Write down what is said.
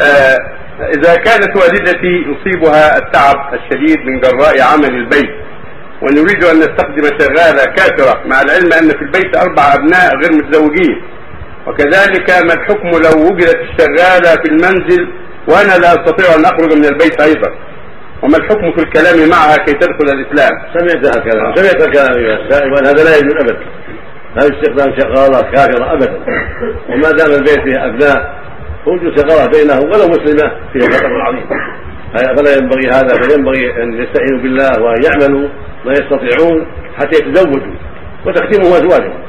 آه إذا كانت والدتي يصيبها التعب الشديد من جراء عمل البيت ونريد أن نستخدم شغالة كافرة مع العلم أن في البيت أربع أبناء غير متزوجين. وكذلك ما الحكم لو وجدت الشغالة في المنزل وأنا لا أستطيع أن أخرج من البيت أيضا؟ وما الحكم في الكلام معها كي تدخل الإسلام؟ سمعت الكلام. سمعت الكلام يا السائل هذا لا يجوز أبدا. لا استخدام شغالة كافرة أبدا. وما دام البيت فيه أبناء وجود شغالة بينهم ولو مسلمة فيه خطر عظيم فلا ينبغي هذا فينبغي أن يستعينوا بالله وأن يعملوا ما يستطيعون حتى يتزوجوا وتختيمهم أزواجهم.